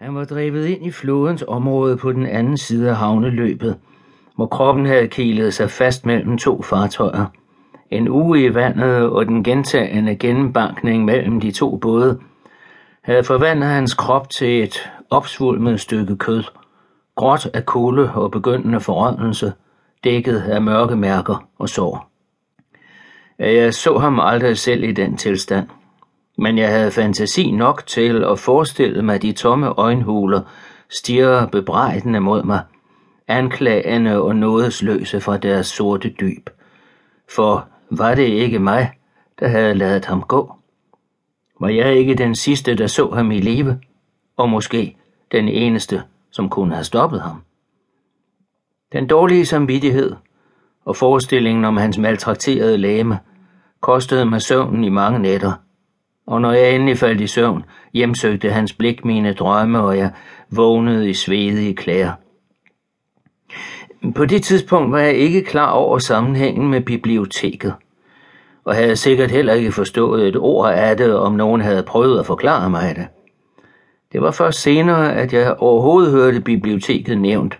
Han var drevet ind i flodens område på den anden side af havneløbet, hvor kroppen havde kilet sig fast mellem to fartøjer. En uge i vandet og den gentagende gennembankning mellem de to både havde forvandlet hans krop til et opsvulmet stykke kød, gråt af kulde og begyndende forrådnelse, dækket af mørke mærker og sår. Jeg så ham aldrig selv i den tilstand men jeg havde fantasi nok til at forestille mig de tomme øjenhuler stirre bebrejdende mod mig, anklagende og nådesløse fra deres sorte dyb. For var det ikke mig, der havde ladet ham gå? Var jeg ikke den sidste, der så ham i live, og måske den eneste, som kunne have stoppet ham? Den dårlige samvittighed og forestillingen om hans maltrakterede læme kostede mig søvnen i mange nætter – og når jeg endelig faldt i søvn, hjemsøgte hans blik mine drømme, og jeg vågnede i svedige klæder. På det tidspunkt var jeg ikke klar over sammenhængen med biblioteket, og havde sikkert heller ikke forstået et ord af det, om nogen havde prøvet at forklare mig det. Det var først senere, at jeg overhovedet hørte biblioteket nævnt,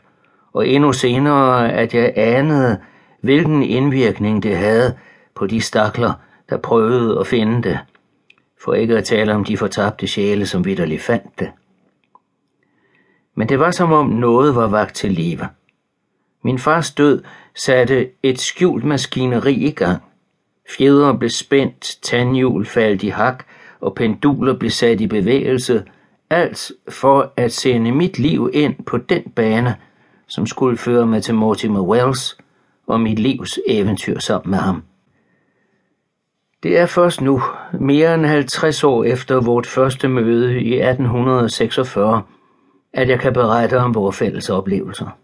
og endnu senere, at jeg anede, hvilken indvirkning det havde på de stakler, der prøvede at finde det for ikke at tale om de fortabte sjæle, som vidderligt fandt det. Men det var som om noget var vagt til live. Min fars død satte et skjult maskineri i gang. Fjedre blev spændt, tandhjul faldt i hak, og penduler blev sat i bevægelse, alt for at sende mit liv ind på den bane, som skulle føre mig til Mortimer Wells og mit livs eventyr sammen med ham. Det er først nu, mere end 50 år efter vort første møde i 1846, at jeg kan berette om vores fælles oplevelser.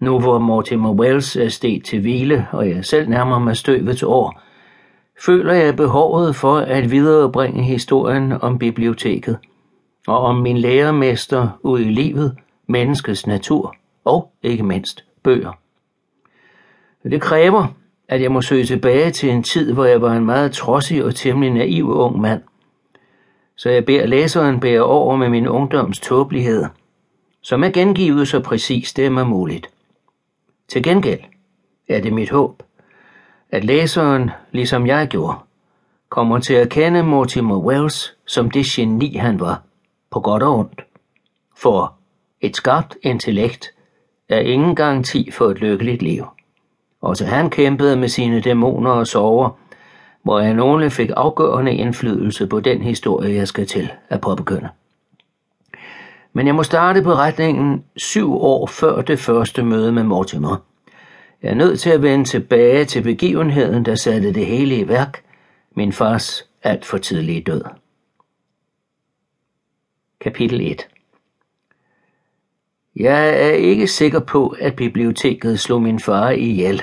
Nu hvor Mortimer Wells er steget til hvile, og jeg selv nærmer mig støvets år, føler jeg behovet for at viderebringe historien om biblioteket og om min lærermester ud i livet, menneskets natur og ikke mindst bøger. Det kræver, at jeg må søge tilbage til en tid, hvor jeg var en meget trodsig og temmelig naiv ung mand. Så jeg beder læseren bære over med min ungdoms tåbelighed, som er gengivet så præcist det er muligt. Til gengæld er det mit håb, at læseren, ligesom jeg gjorde, kommer til at kende Mortimer Wells som det geni han var, på godt og ondt. For et skarpt intellekt er ingen garanti for et lykkeligt liv. Også han kæmpede med sine dæmoner og sover, hvor jeg nogle fik afgørende indflydelse på den historie, jeg skal til at påbegynde. Men jeg må starte på retningen syv år før det første møde med Mortimer. Jeg er nødt til at vende tilbage til begivenheden, der satte det hele i værk, min fars alt for tidlige død. Kapitel 1 jeg er ikke sikker på, at biblioteket slog min far ihjel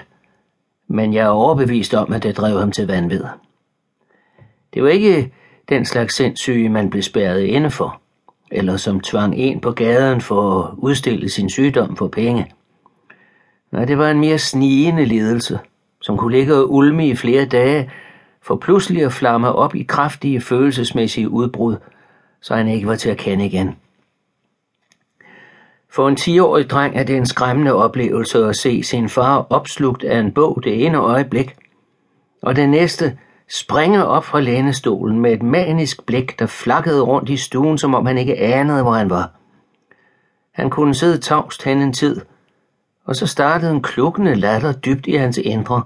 men jeg er overbevist om, at det drev ham til vanvid. Det var ikke den slags sindssyge, man blev spærret inde for, eller som tvang en på gaden for at udstille sin sygdom for penge. Nej, det var en mere snigende lidelse, som kunne ligge og ulme i flere dage, for pludselig at flamme op i kraftige følelsesmæssige udbrud, så han ikke var til at kende igen. For en 10-årig dreng er det en skræmmende oplevelse at se sin far opslugt af en bog det ene øjeblik, og det næste springe op fra lænestolen med et manisk blik, der flakkede rundt i stuen, som om han ikke anede, hvor han var. Han kunne sidde tavst hen en tid, og så startede en klukkende latter dybt i hans indre,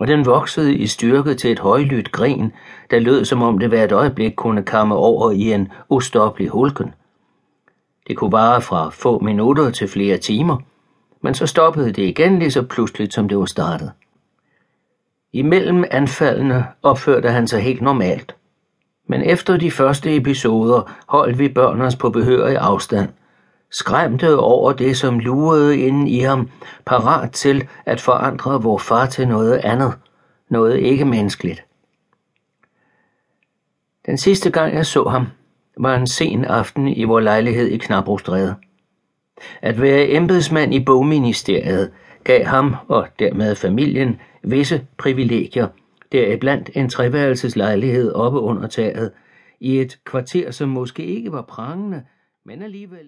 og den voksede i styrke til et højlydt grin, der lød som om det hvert øjeblik kunne komme over i en ustoppelig hulken. Det kunne vare fra få minutter til flere timer, men så stoppede det igen lige så pludseligt, som det var startet. Imellem anfaldene opførte han sig helt normalt. Men efter de første episoder holdt vi børn os på behørig afstand, skræmte over det, som lurede inde i ham, parat til at forandre vor far til noget andet, noget ikke menneskeligt. Den sidste gang jeg så ham, var en sen aften i vor lejlighed i Knabrostræde. At være embedsmand i bogministeriet gav ham og dermed familien visse privilegier, deriblandt en treværelseslejlighed oppe under taget, i et kvarter, som måske ikke var prangende, men alligevel